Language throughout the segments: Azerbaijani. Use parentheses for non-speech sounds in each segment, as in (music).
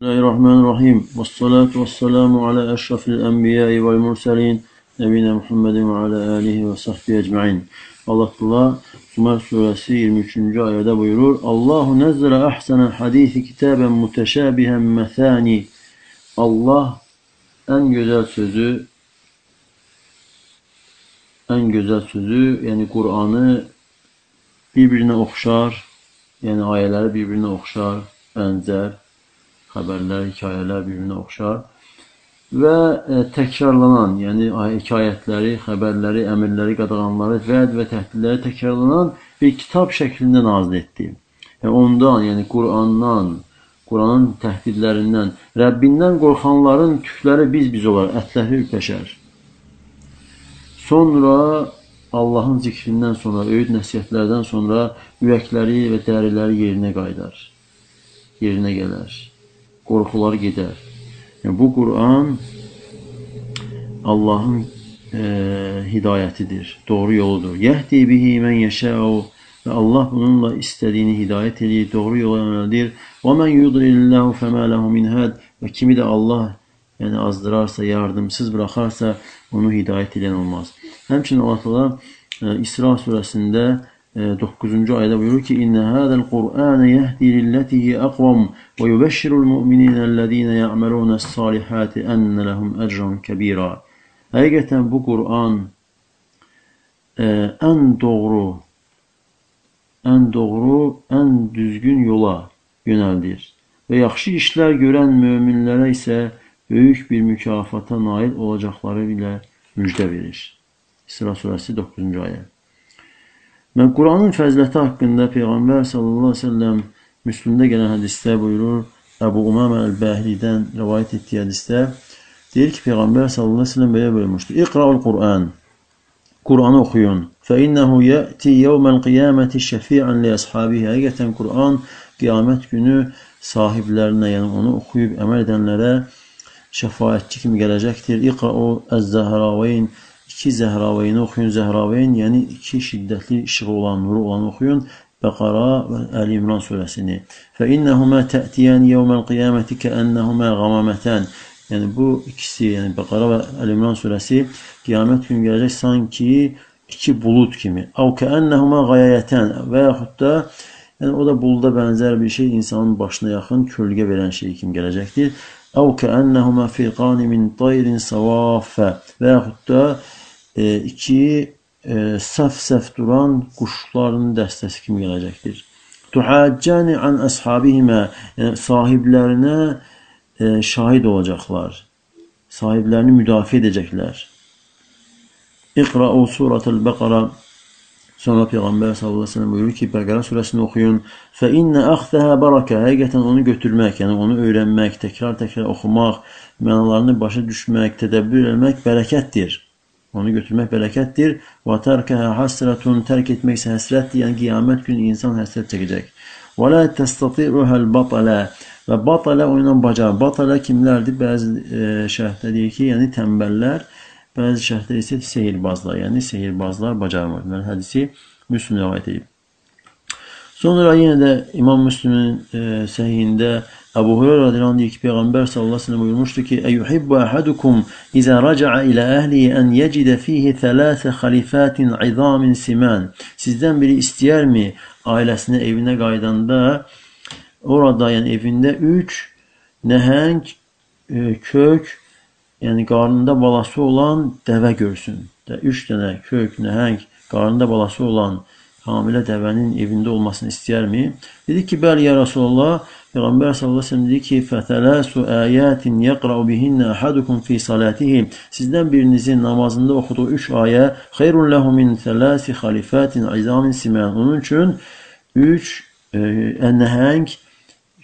Bismillahirrahmanirrahim. Ve salatu ve selamu ala eşrafil enbiyai vel murselin. Nebine Muhammedin ve ala alihi ve sahbihi ecmain. Allah Allah Sumer suresi 23. ayette buyurur. Allahu nezzele ahsenen hadisi kitaben muteşabihen methani. Allah en güzel sözü en güzel sözü yani Kur'an'ı birbirine okşar yani ayeleri birbirine okşar, benzer, haberler, hikayeler birbirine okşar ve e, tekrarlanan yani hikayetleri, haberleri, emirleri, qadağanları, vəd və təhdidləri tekrarlanan bir kitap şeklinde nazil etdi. Yani ondan, yani Kur'an'dan, Kur'an'ın təhdidlərindən, Rəbbindən qorxanların tükləri biz-biz olar, ətləri ürpəşər. Sonra Allahın zikrindən sonra, öyüd nəsihətlərdən sonra ürəkləri və dəriləri yerinə qaydar. Yerinə gələr. Qorxular gedər. Yəni, bu Quran Allahın e, hidayətidir, doğru yoludur. Yəhdi bihi mən yəşəu və Allah bununla istədiyini hidayət edir, doğru yola yönəldir. Və mən yudrilillahu fəmə lehu min həd və kimi də Allah yəni azdırarsa, yardımsız buraxarsa, onu hidayət edən olmaz. Həmçinin Allah Teala e, İsra surəsində 9-cu ayədə buyurur ki: "İnne hadzal Qur'ane yehdi lillatihi aqwam və yubashshirul mu'minina ya'maluna s-salihati enne lehum ecran kebira." Həqiqətən bu Qur'an ən doğru, ən doğru, ən düzgün yola yönəldir və yaxşı işlər görən möminlərə isə böyük bir mükafata nail olacaqları ilə müjdə verir. İsra surəsi 9-cu ayə. Və Quranın fəziləti haqqında Peyğəmbər sallallahu əleyhi və səlləm Müslimdə gələn hədisdə buyurur, Əbu Umamə Əl-Bəhlidən rivayet etdiyi hədisdə deyir ki, Peyğəmbər sallallahu əleyhi və səlləm belə buyurmuşdur: "İqra'ul Quran." Quranı oxuyun. "Fəinnehu yəti yevmel qiyamati şəfi'an li əshabihi." Həqiqətən Quran qiyamət günü sahiblərinə, yəni onu oxuyub əməl edənlərə şəfaətçi kimi gələcəkdir. İqra'u əz-Zəhraveyn iki Zəhraveyni oxuyun. Zəhraveyn, yəni iki şiddətli işığı olan, nuru olan oxuyun. Bəqara və Əli İmran surəsini. Fə innəhumə tə'tiyən yevməl qiyaməti kəənnəhumə qamamətən. Yəni bu ikisi, yəni Bəqara və Əli İmran surəsi qiyamət günü gələcək sanki iki bulut kimi. Əv kəənnəhumə qayayətən və yaxud da yəni o da buluda bənzər bir şey insanın başına yaxın kölgə verən şey kimi gələcəkdir. Əv kəənnəhumə firqani min tayrin savafə və yaxud da iki e, saf-saf duran quşların dəstəsi kimi gələcəkdir. Tuhaccani an ashabihimə yəni sahiblərinə e, şahid olacaqlar. Sahiblərini müdafiə edəcəklər. İqra'u suratul Bəqara Sonra Peyğəmbər sallallahu əleyhi və səlləm buyurur ki, Bəqərə surəsini oxuyun. Fə innə axdaha barakə. Həqiqətən onu götürmək, yəni onu öyrənmək, təkrar-təkrar oxumaq, mənalarını başa düşmək, tədəbbür etmək bərəkətdir. Onu götürmək bərəkətdir. Və tərkəhə hasratun tərk etmək isə həsrətdir. Yəni qiyamət günü insan həsrət çəkəcək. Və la tastati'uhal batala. Və batala o ilə bacar. Batala kimlərdir? Bəzi e, şərhdə deyir ki, yəni tənbəllər, bəzi şərhdə isə sehirbazlar, yəni sehirbazlar bacarmır. Yəni hədisi Müslim rivayet edib. Sonra yenə də İmam Müslimin e, səhihində Əbu Hureyra radiyallahu anh deyir ki, Peyğəmbər sallallahu aleyhi ve sellem buyurmuşdu ki, Eyyuhibbu əhadukum izə raca'a ilə əhlihi ən yecidə fihi thələsə xalifatin izamin siman. Sizdən biri istəyərmi ailəsinə, evinə qaydanda orada, yəni evində üç nəhəng, e, kök, yəni qarnında balası olan dəvə görsün. də Üç dənə kök, nəhəng, qarnında balası olan hamilə dəvənin evində olmasını istəyərmi? Dedi ki, bəli, ya Rasulallah, Peyğəmbər sallallahu əleyhi və səlləm dedi ki: "Fətələsu ayatin yaqra'u bihinna ahadukum fi salatihi." Sizdən birinizin namazında oxuduğu 3 ayə xeyrun lehu min thalasi xalifatin izamin siman. Onun üçün 3 e, nəhəng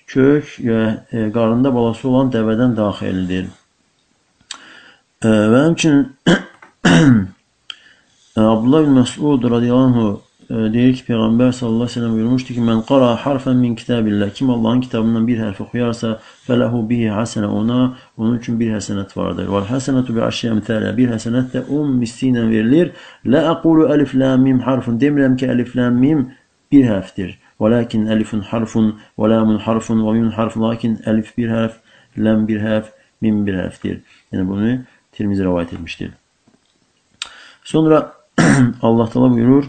kök və e, qarında balası olan dəvədən daha xeyirlidir. E, və həmçinin (clears throat) Abdullah bin Məsud radiyallahu deyir ki, Peyğəmbər sallallahu əleyhi və səlləm buyurmuşdu ki, "Mən qara harfan min kitabillah." Kim Allahın kitabından bir hərf oxuyarsa, fələhu bihi hasenə ona onun üçün bir həsənət vardır. Vel hasenatu bi aşri amthala. Bir həsənət də 10 misli ilə verilir. La aqulu alif lam mim harfun. Demirəm ki, alif lam mim bir hərfdir. Velakin elifun harfun və lamun harfun və mimun harfun. Lakin elif bir hərf, ləm bir hərf, min bir hərfdir. Yəni bunu Tirmizi rəvayət etmişdir. Sonra (clears throat) Allah Teala buyurur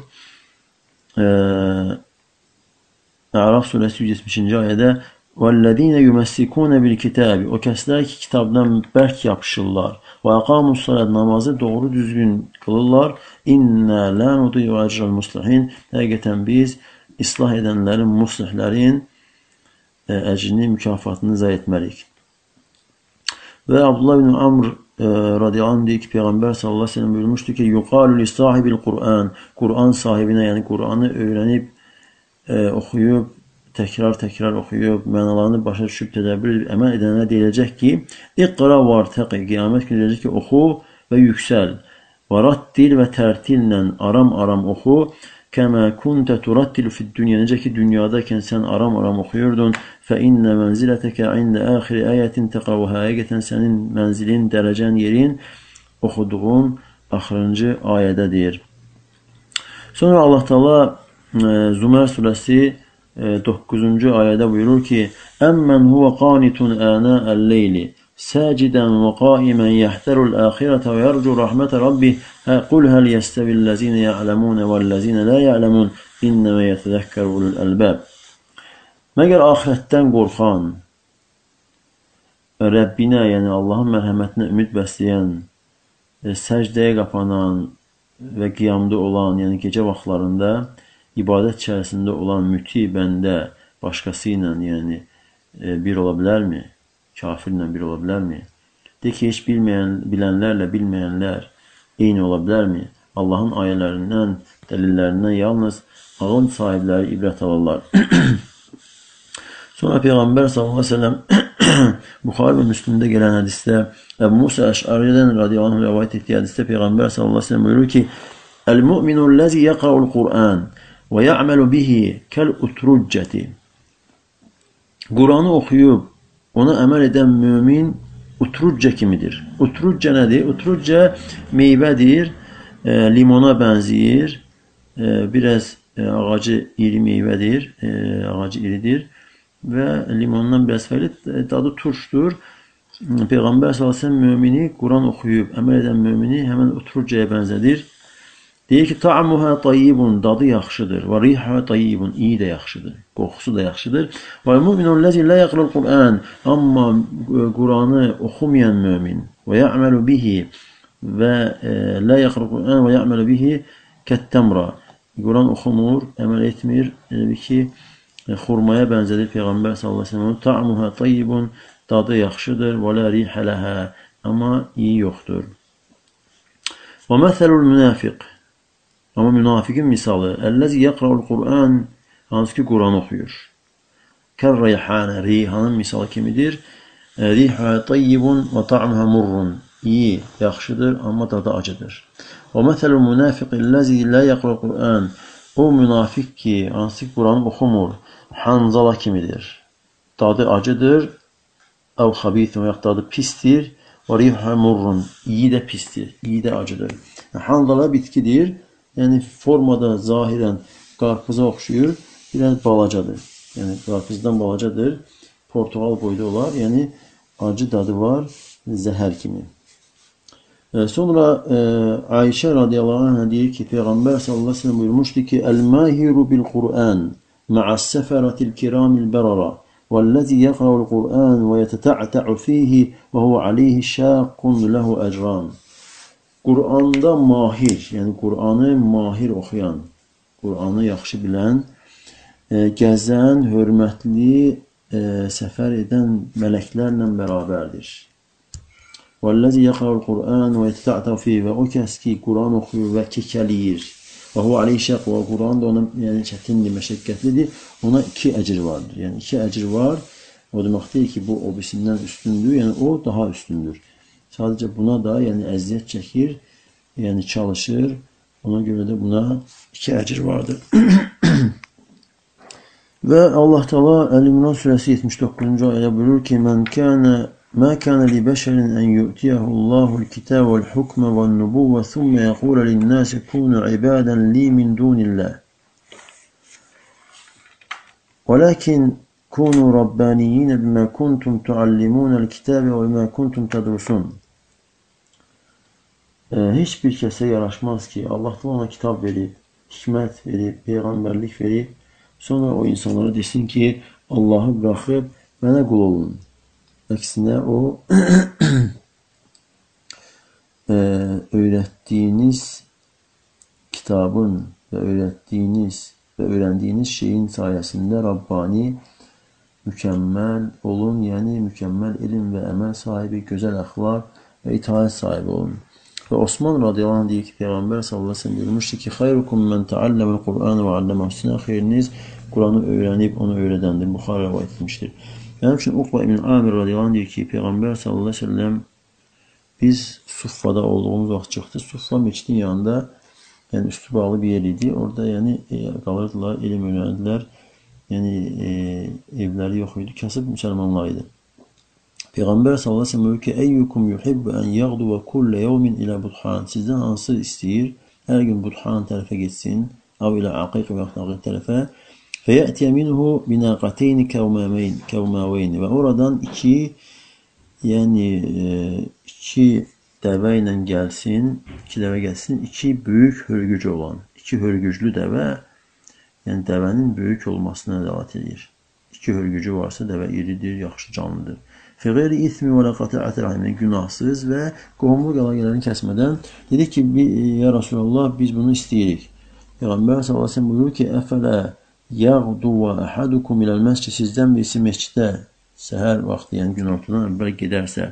Əraf surəsi 170-ci ayədə وَالَّذ۪ينَ يُمَسِّكُونَ بِالْكِتَابِ O kəslər ki, kitabdan bərk yapışırlar. Və əqamu salat namazı doğru düzgün qılırlar. İnnə lā nudiyu əcrəl muslihin. Həqiqətən biz islah edənlərin, muslihlərin e, əcrini, mükafatını zay etməliyik. Və Abdullah ibn Amr e, radiyallahu anh deyir ki, Peyğəmbər sallallahu aleyhi ve sellem buyurmuşdu ki, yuqalu li sahibil Qur'an. Qur'an sahibinə, yəni Qur'anı öyrənib, e, oxuyub, təkrar-təkrar oxuyub, mənalarını başa düşüb tədəbbür edib əməl edənə deyiləcək ki, iqra vartaqi, qiyamət günü deyiləcək ki, oxu və yüksəl. Varattil və tərtillə aram-aram oxu. Kəmə kuntə turattilu fid dünya. Necə dünyadakən sən aram-aram oxuyurdun. Fə innə mənzilətəkə ində əxiri əyətin təqavuhə. Həqiqətən sənin mənzilin, dərəcən, yerin oxuduğun axırıncı ayədədir. Sonra Allah Taala Zumər surəsi 9-cu ayədə buyurur ki: "Əmmən huve qanitun əna'əl-leyli sacidan və qaiman yahtarul axirata və yercu rahmete rabbih. Qul hal yestavi'l-lezine ya'lemun ve'l-lezine la ya'lemun innema yetezekkeru ulul albab." Məgər axirətdən qorxan, Rəbbinə, yəni Allahın mərhəmətinə ümid bəsləyən, səcdəyə qapanan və qiyamda olan, yəni gecə vaxtlarında ibadət içərisində olan müti bəndə başqası ilə, yəni bir ola bilərmi? Kafirlə bir ola bilərmi? De ki, heç bilməyən, bilənlərlə bilməyənlər eyni ola bilərmi? Allahın ayələrindən, dəlillərindən yalnız ağıl sahibləri ibrət alırlar. (clears throat) Sonra Peyğəmbər s.ə.v Buxarı və Müslümdə gələn hədisdə Əbu Musa Əş'aridən radiyallahu anh rəvayət etdiyi hədisdə Peyğəmbər s.ə.v buyurur ki Əl-mü'minu ləzi yəqra'ul Qur'an və ya'məlu bihi kəl-utruccəti. Quranı oxuyub ona əməl edən mömin utruccə kimidir. Utruccə nədir? Utruccə meyvədir, e, limona bənzəyir, e, biraz e, ağacı iri meyvədir, e, ağacı iridir və limondan biraz fərqli, e, dadı turşdur. Peyğəmbər sallallahu mümini Quran oxuyub əməl edən mümini həmin utruccəyə bənzədir. Deyir ki, ta'amuha tayyibun, dadı yaxşıdır. Və riha tayyibun, iyi də yaxşıdır. Qoxusu da yaxşıdır. Və müminun ləzi lə yəqrəl Qur'an, amma e, Quranı oxumayan mömin və ya'məlu bihi və e, lə yəqrəl Qur'an və ya'məlu bihi kəttəmra. Quran oxumur, əməl etmir. Elə ki, e, xurmaya bənzədir Peyğəmbər sallallahu əleyhi və səlləm. Ta'amuha tayyibun, dadı yaxşıdır və lə riha laha, amma iyi yoxdur. Və məsəlul münafiq Amma münafiqin misalı, əlləzi yəqra'ul Qur'an, hansı ki Quran oxuyur. Kər reyhanə, reyhanın misalı kimidir? Rihə tayyibun və ta'muha murrun. İyi, yaxşıdır, amma dadı acıdır. Və məsəlul münafiq əlləzi lə yəqra'ul Qur'an, o münafiq ki, hansı ki Quranı oxumur, hanzala kimidir. Dadı acıdır, əv xabithun və yaxud dadı pistir, və rihə murrun, iyi də pistir, iyi də acıdır. Hanzala bitkidir, Yəni formada zahirən qarpıza oxşuyur, biraz balacadır. Yəni qarpızdan balacadır. Portuqal boyda olar. Yəni acı dadı var, zəhər kimi. E, sonra e, Ayşə radiyallahu anh deyir ki, Peyğəmbər sallallahu aleyhi ve sellem buyurmuşdu ki, Əl-mahiru bil-Qur'an ma'as-səfəratil kiramil bərara والذي يقرأ القرآن ويتتعتع فيه وهو عليه شاق له أجران Quranda mahir, yəni Quranı mahir oxuyan, Quranı yaxşı bilən, e, gəzən, hörmətli, e, səfər edən mələklərlə bərabərdir. Vəllazi yaqra'ul Qur'an və yata'ta fi və o kəs ki Quran oxuyur və kekəliyir. Və hu alayhi şaq və Quran da ona yəni çətindir, məşəqqətlidir. Ona iki əcr vardır. Yəni iki əcr var. O deməkdir ki, bu o birisindən üstündür, yəni o daha üstündür. Sadece buna da yani eziyet çekir, yani çalışır. Ona göre de buna iki ecir vardır. Ve Allah Teala El-İmran suresi 79. ayet buyurur ki men kana ma kana li beşerin en yu'tiyahu Allahu Allahul kitabe vel hukme ven nubuvve thumma yekule lin nasi kunu ibadan li min dunillah. ولكن كونوا ربانيين بما كنتم تعلمون الكتاب وبما كنتم تدرسون Heç bir kəsə yaraşmaz ki, Allah ona kitab verib, hikmət verib, peyğəmbərlik verib, sonra o insanlara desin ki, Allahı buraxıb mənə qul olun. Əksinə o (clears throat) e, öyrətdiyiniz kitabın və öyrətdiyiniz və öyrəndiyiniz şeyin sayəsində Rabbani mükəmməl olun, yəni mükəmməl elm və əməl sahibi, gözəl əxlaq və itaət sahibi olun. Və Osman radiyallahu anh deyir ki, Peyğəmbər sallallahu aleyhi ve sellem buyurmuşdu ki, Xeyrukum mən təalləməl Qur'anı və alləmə sizin xeyriniz Quranı öyrənib onu öyrədəndir. Buxar rəvayət etmişdir. Mənim üçün Uqba ibn Amir radiyallahu anh deyir ki, Peyğəmbər sallallahu aleyhi ve sellem biz Suffada olduğumuz vaxt çıxdı. Suffa meçidin yanında yəni üstü bağlı bir yer idi. Orada yəni e, qalırdılar, elm öyrəndilər. Yəni e, evləri yox idi. Kasıb müsəlmanlar idi. Peyğəmbər sallallahu əleyhi və səlləm ki, "Eyyukum yuhibbu an yaghduwa kull yawmin ila budhan." Sizdən hansı istəyir? Hər gün budhan tərəfə getsin, əv ilə aqiq və aqiq tərəfə. Fəyəti minhu binaqatayn kawmamayn, kawmawayn və oradan iki yəni iki dəvə ilə gəlsin, iki dəvə gəlsin, iki böyük hörgücü olan, iki hörgüclü dəvə, yəni dəvənin böyük olmasına dəlalət edir. İki hörgücü varsa dəvə iridir, yaxşı canlıdır. Fəqəri ismi və qata'at rahimə günahsız və qohumluq əlaqələrini kəsmədən dedi ki, ya Rasulullah biz bunu istəyirik. Peyğəmbər sallallahu əleyhi və səlləm buyurur ki, əfələ yağdu və ahadukum iləl məscid sizdən birisi məscidə səhər vaxtı, yəni günortadan əvvəl gedərsə,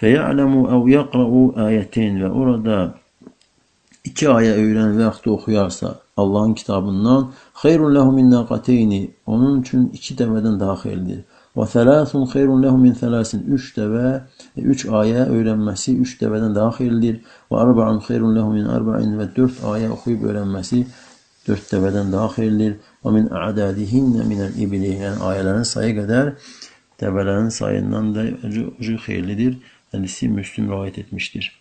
fəyələmu əv yaqra'u ayətin və orada iki ayə öyrən və yaxud oxuyarsa Allahın kitabından xeyrun lehu min naqateyni onun üçün iki dəvədən daha xeyirlidir. Və thələthun xeyrun lehu min thələsin. Üç dəvə, üç ayə öyrənməsi üç dəvədən daha xeyirlidir. Və arba'un xeyrun lehu min arba'in və dörd ayə oxuyub öyrənməsi dörd dəvədən daha xeyirlidir. Və min a'dadihinnə minəl ibli. Yəni ayələrin sayı qədər dəvələrin sayından da ucu xeyirlidir. Hədisi Müslüm rivayet etmişdir.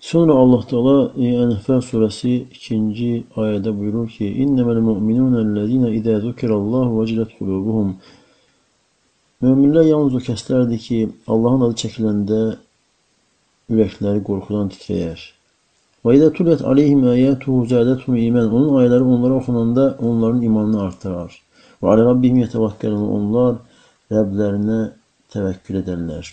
Sonra Allah Teala Ənfəl surəsi 2-ci ayədə buyurur ki: "İnneməl mu'minunəllezina izə zukirallahu vecilet qulubuhum" Möminlər yalnız o kəslərdir ki, Allahın adı çəkiləndə ürəkləri qorxudan titrəyər. Və idə tuliyyət aleyhim əyətuhu zədətuhum imən. Onun ayələri onlara oxunanda onların imanını artırar. Və alə rabbihim yətəvəkkəlun. Onlar Rəblərinə təvəkkül edərlər.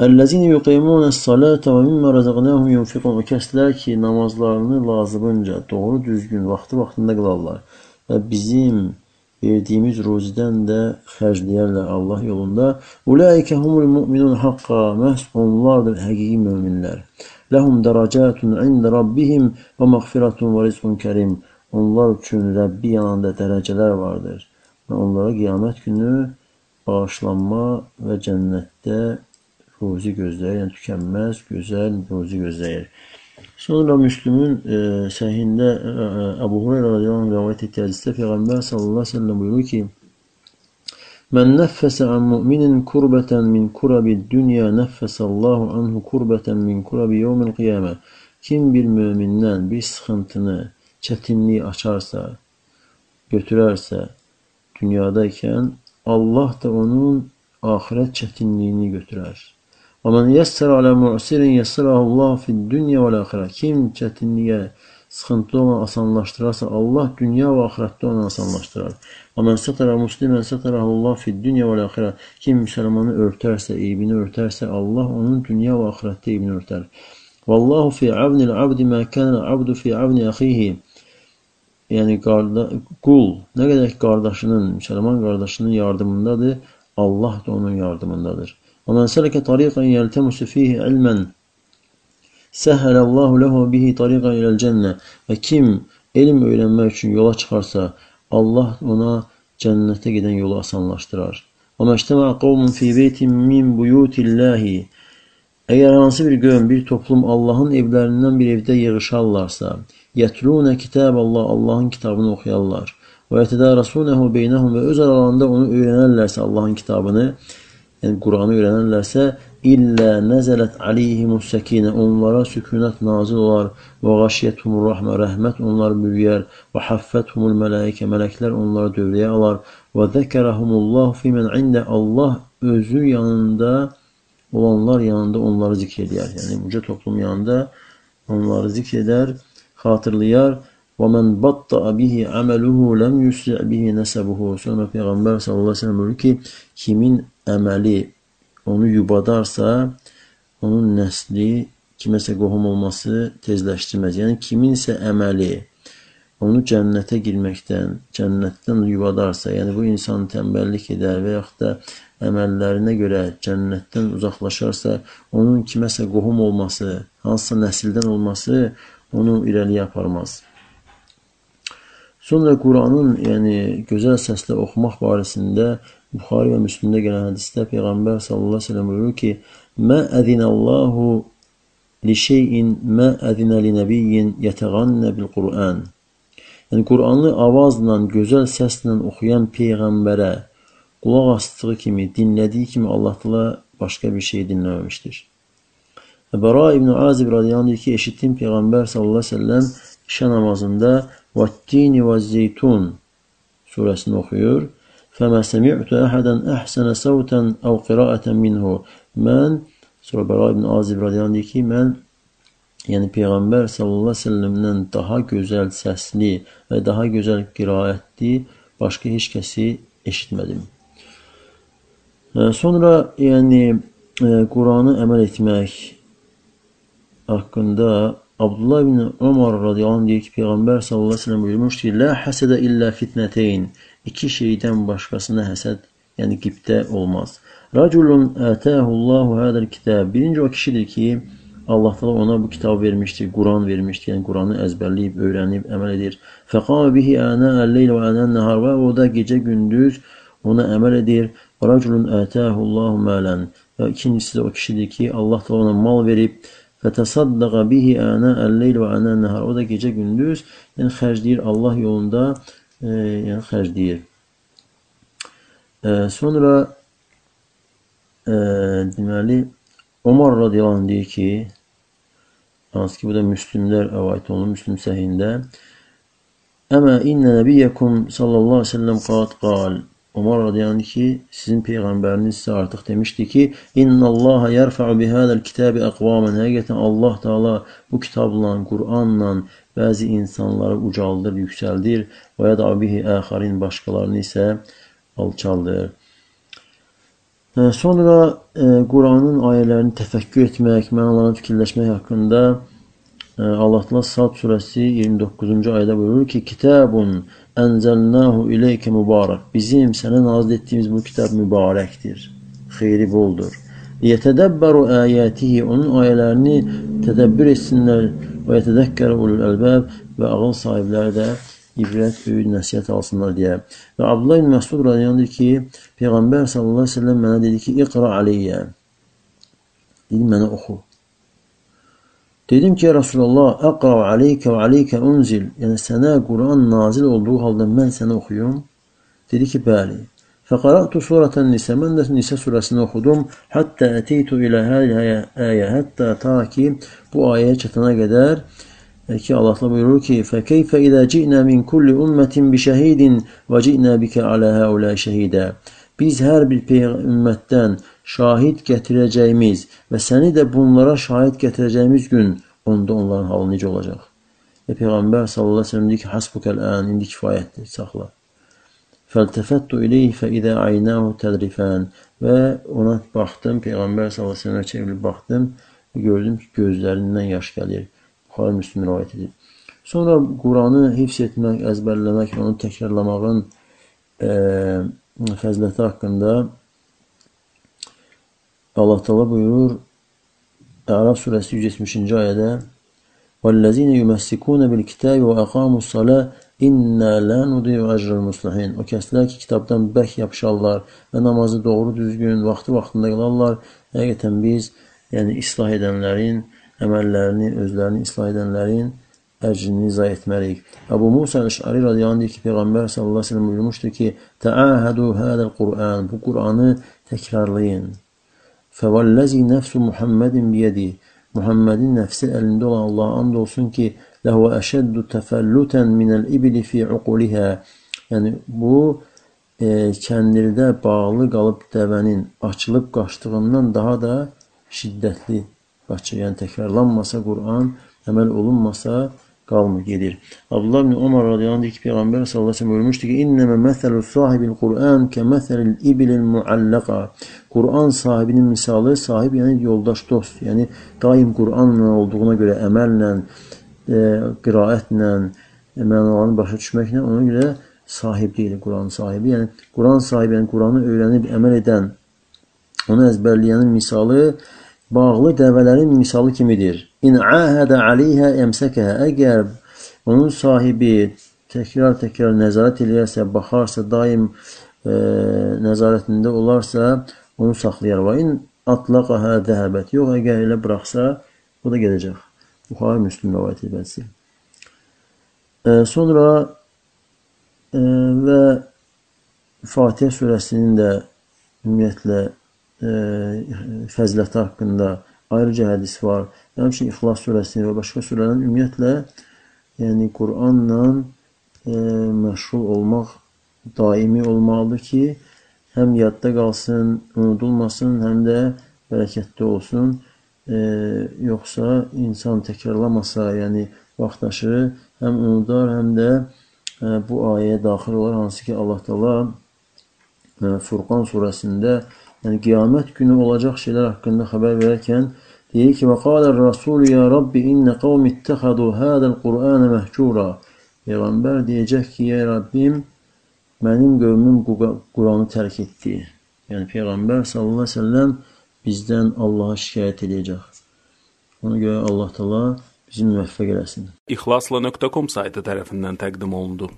Əllezine yuqimuna s-salata və mimma razaqnahum yunfiqun. O kəslər ki, namazlarını lazımınca, doğru düzgün, vaxtı vaxtında qılarlar və bizim verdiyimiz ruzidən də xərcləyərlər Allah yolunda. Ulaikə humul mu'minun haqqa. Məhz onlardır həqiqi möminlər. Ləhum dərəcətun ində rabbihim və məğfiratun və rizqun kərim. Onlar üçün Rəbbi yanında dərəcələr vardır. Və onlara qiyamət günü bağışlanma və cənnətdə ruzi gözləyir, yəni tükənməz, gözəl ruzi gözləyir. Sonra Müslümün e, səhində e, e, Əbu Hureyra radiyallahu anh rəvayət etdiyi hədisdə Peyğəmbər sallallahu əleyhi və səlləm buyurur ki: "Mən nəffəsə an mu'minin kurbatan min kurabid dunya nəffəsallahu anhu kurbatan min kurabi yawmil qiyamə." Kim bir mömindən bir sıxıntını, çətinliyi açarsa, götürərsə dünyadaykən Allah da onun axirət çətinliyini götürər. Yəssər alə mu'sirin yəssərəhu Allah fid dünya və əxirə. Kim çətinliyə, sıxıntılı olan asanlaşdırarsa, Allah dünya və axirətdə onu asanlaşdırar. Sətərə muslimən sətərəhu Allah fid dünya və əxirə. Kim müsəlmanı örtərsə, eybini örtərsə, Allah onun dünya və axirətdə eybini örtər. Vallahu fi avnil abdi mə kənəl abdu fi avni əxihi. Yəni qarda, qul nə qədər qardaşının, müsəlman qardaşının yardımındadır, Allah da onun yardımındadır. ومن سلك طريقا يلتمس فيه علما سهل الله له bihi tariqan ilal cənnə və kim elm öyrənmək üçün yola çıxarsa, Allah ona cənnətə gedən yolu asanlaşdırar. Və məştəmə qavmun fi beytin min buyutillahi Əgər hansı bir qövm, bir toplum Allahın evlərindən bir evdə yığışarlarsa, yetlunə kitab Allah, Allahın kitabını oxuyarlar və yətədərəsunəhu beynəhum və öz aralarında onu öyrənərlərsə Allahın kitabını, yəni Quranı öyrənərlərsə, İllə nəzələt aleyhimus səkinə onlara sükunət nazil olar və qaşiyyətumur rəhmə rəhmət onları bürüyər və haffəthumul mələikə mələklər onları dövrəyə alar və zəkərəhumullahu fimən ində Allah özü yanında olanlar yanında onları zikr edər. Yəni uca toplum yanında onları zikr edər, xatırlayar və mən batta bihi aməluhu ləm yusri bihi nəsəbuhu. Sonra Peyğəmbər sallallahu əleyhi və səlləm buyurur ki, kimin əməli onu yubadarsa, onun nəsli kiməsə qohum olması tezləşdirməz. Yəni kiminsə əməli onu cənnətə girməkdən, cənnətdən yubadarsa, yəni bu insan tənbəllik edər və yaxud da əməllərinə görə cənnətdən uzaqlaşarsa, onun kiməsə qohum olması, hansısa nəsildən olması onu irəliyə aparmaz. Sonra Quranın, yəni gözəl səslə oxumaq barəsində Buxari və Müslimdə gələn hədisdə Peyğəmbər sallallahu əleyhi və səlləm buyurur ki: "Mə əzinəllahu li şeyin mə əzinə li nəbiyyin yətəğannə bil Qur'an." Yəni Qur'anı avazla, gözəl səslə oxuyan peyğəmbərə qulaq asdığı kimi, dinlədiyi kimi Allah təala başqa bir şey dinləməmişdir. Bəra ibn Azib radiyallahu anh ki, eşitdim Peyğəmbər sallallahu əleyhi və səlləm işə namazında "Vat-tini vez-zeytun" surəsini oxuyur. فما سمعت أحدا أحسن صوتا أو قراءة منه mən sonra Bəra ibn Azib radiyallahu deyir ki, mən yəni Peyğəmbər sallallahu əleyhi və səlləmdən daha gözəl səsli və daha gözəl qiraətli başqa heç kəsi eşitmədim. Sonra yəni Quranı əməl etmək haqqında Abdullah ibn Ömər radiyallahu anh deyir ki, Peyğəmbər sallallahu əleyhi və səlləm buyurmuşdur ki, "La hasada illə fitnəteyn." İki şeydən başqasına həsəd, yəni qibdə olmaz. Raculun ətəhullahu hədəl kitab. Birinci o kişidir ki, Allah təala ona bu kitabı vermişdir, Quran vermişdir. Yəni Quranı əzbərləyib, öyrənib, əməl edir. Fəqama bihi ana el-leyl və ana nahar və o da gecə gündüz ona əməl edir. Raculun ətəhullahu malan. Və ikincisi də o kişidir ki, Allah təala ona mal verib fətəsaddaqa bihi ana el-leyl və ana nahar. O da gecə gündüz yəni xərcləyir Allah yolunda e, yəni xərcləyir. E, sonra e, deməli Omar radiyallahu deyir ki, hansı ki bu da müslimlər rəvayət olunur, müslim səhində Əmə innə nəbiyyəkum sallallahu aleyhi ve sellem qad qal Umar radiyallahu ki, sizin peyğəmbəriniz sizə artıq demişdi ki, İnnallaha yerfa'u bihadal kitabi aqwaman. Həqiqətən Allah Taala bu kitabla, Qur'anla bəzi insanları ucaldır, yüksəldir və yada bihi əxarin başqalarını isə alçaldır. Sonra Quranın ayələrini təfəkkür etmək, mənalarını fikirləşmək haqqında Allah Taala Sad surəsi 29-cu ayədə buyurur ki: "Kitabun Ənzəlnahu ileykə mübarək. Bizim sənə nazil etdiyimiz bu kitab mübarəkdir, xeyri boldur. Liyətədəbbəru əyətihi, onun ayələrini tədəbbür etsinlər və yətədəkkər ulul əlbəb və ağıl sahibləri də ibrət, öyüd, nəsiyyət alsınlar deyə. Və Abdullah ibn Məsud radiyallahu ki, Peyğəmbər sallallahu əleyhi və səlləm mənə dedi ki, "İqra aleyyə." Dedi mənə oxu. Dedim ki, Resulullah, əqra aleykə və aleykə unzil. Yəni, sənə Quran nazil olduğu halda mən sənə oxuyum. Dedi ki, bəli. Fəqaratu surətən nisə, mən də nisə surəsini oxudum. Həttə əteytu ilə hələ əyə, həttə ta ki, bu ayəyə çatana qədər ki, Allah buyurur ki, fəkeyfə idə ci'nə min kulli ümmətin bi şəhidin və ci'nə bikə alə həulə şəhidə. Biz hər bir ümmətdən şahid gətirəcəyimiz və səni də bunlara şahid gətirəcəyimiz gün onda onların halı necə olacaq? Və Peyğəmbər sallallahu əleyhi və səlləm deyir ki, "Hasbukal an, indi kifayətdir, saxla." Fəltəfəttu ileyhi fə idə aynahu tədrifən və ona baxdım, Peyğəmbər sallallahu əleyhi və səlləmə çevrilib baxdım və gördüm ki, gözlərindən yaş gəlir. Buxari Müslim rivayet edir. Sonra Quranı hifz etmək, əzbərləmək və onu təkrarlamağın e, fəziləti haqqında Allah Teala buyurur Əraf surəsi 170-ci ayədə وَالَّذِينَ يُمَسِّكُونَ بِالْكِتَابِ وَأَقَامُوا الصَّلَاةَ İnnə lə nudiyu əcrəl muslihin. O kəslər ki, kitabdan bək yapışarlar və namazı doğru düzgün, vaxtı vaxtında qılarlar. Həqiqətən biz, yəni islah edənlərin, əməllərini, özlərini islah edənlərin əcrini zay etməliyik. Əbu Musa Əş'ari radiyallahu deyir ki, Peyğəmbər sallallahu əleyhi və səlləm buyurmuşdur ki: "Təahhadu hadal Qur'an." Bu Qur'anı təkrarlayın. Fəvəllazi nəfsu Muhammedin biyədi. Muhammedin nəfsi əlində olan Allaha and olsun ki, ləhvə əşəddu təfəllutən minəl ibli fi uquliha. Yəni bu e, kəndirdə bağlı qalıb dəvənin açılıb qaçdığından daha da şiddətli qaçır. Yəni təkrarlanmasa Quran, əməl olunmasa qalmır, gedir. Abdullah ibn Umar radiyallahu anh ki, Peyğəmbər sallallahu aleyhi ve sellem buyurmuşdu ki, İnnəmə məsəlü sahibil Qur'an kə məsəlil ibilil muallaqa. Quran sahibinin misalı, sahib yəni yoldaş, dost, yəni daim Quranla olduğuna görə əməllə, e, qiraətlə, mənalarını başa düşməklə ona görə sahib deyil Quran sahibi. Yəni Quran sahibi, yəni Quranı öyrənib əməl edən, onu əzbərləyənin misalı bağlı dəvələrin misalı kimidir. İn ahədə aleyhə əmsəkəhə. Əgər onun sahibi təkrar-təkrar nəzarət eləyərsə, baxarsa, daim e, nəzarətində olarsa, onu saxlayar. Və in atlaqəhə zəhəbət. Yox, əgər elə buraxsa, o da gedəcək. Buxarı Müslüm rəvayət edilməsi. E, sonra e, və Fatihə surəsinin də ümumiyyətlə fəziləti haqqında ayrıca hədis var. Həmçinin İxlas surəsini və başqa surələrin ümumiyyətlə yəni Quranla e, məşğul olmaq daimi olmalıdır ki, həm yadda qalsın, unudulmasın, həm də bərəkətli olsun. E, yoxsa insan təkrarlamasa, yəni vaxtaşırı həm unudar, həm də e, bu ayəyə daxil olar, hansı ki Allah Taala e, Furqan surəsində yəni qiyamət günü olacaq şeylər haqqında xəbər verərkən deyir ki: "Və qalar Rasul ya Rabbi inne qavmi ittəxadu hadal Qur'ana məhcura." Peyğəmbər deyəcək ki: "Ya Rəbbim, mənim qövmüm Quranı tərk etdi." Yəni Peyğəmbər sallallahu əleyhi və səlləm bizdən Allaha şikayət edəcək. Ona görə Allah Taala bizi müvəffəq eləsin. İxlasla.com saytı tərəfindən təqdim olundu.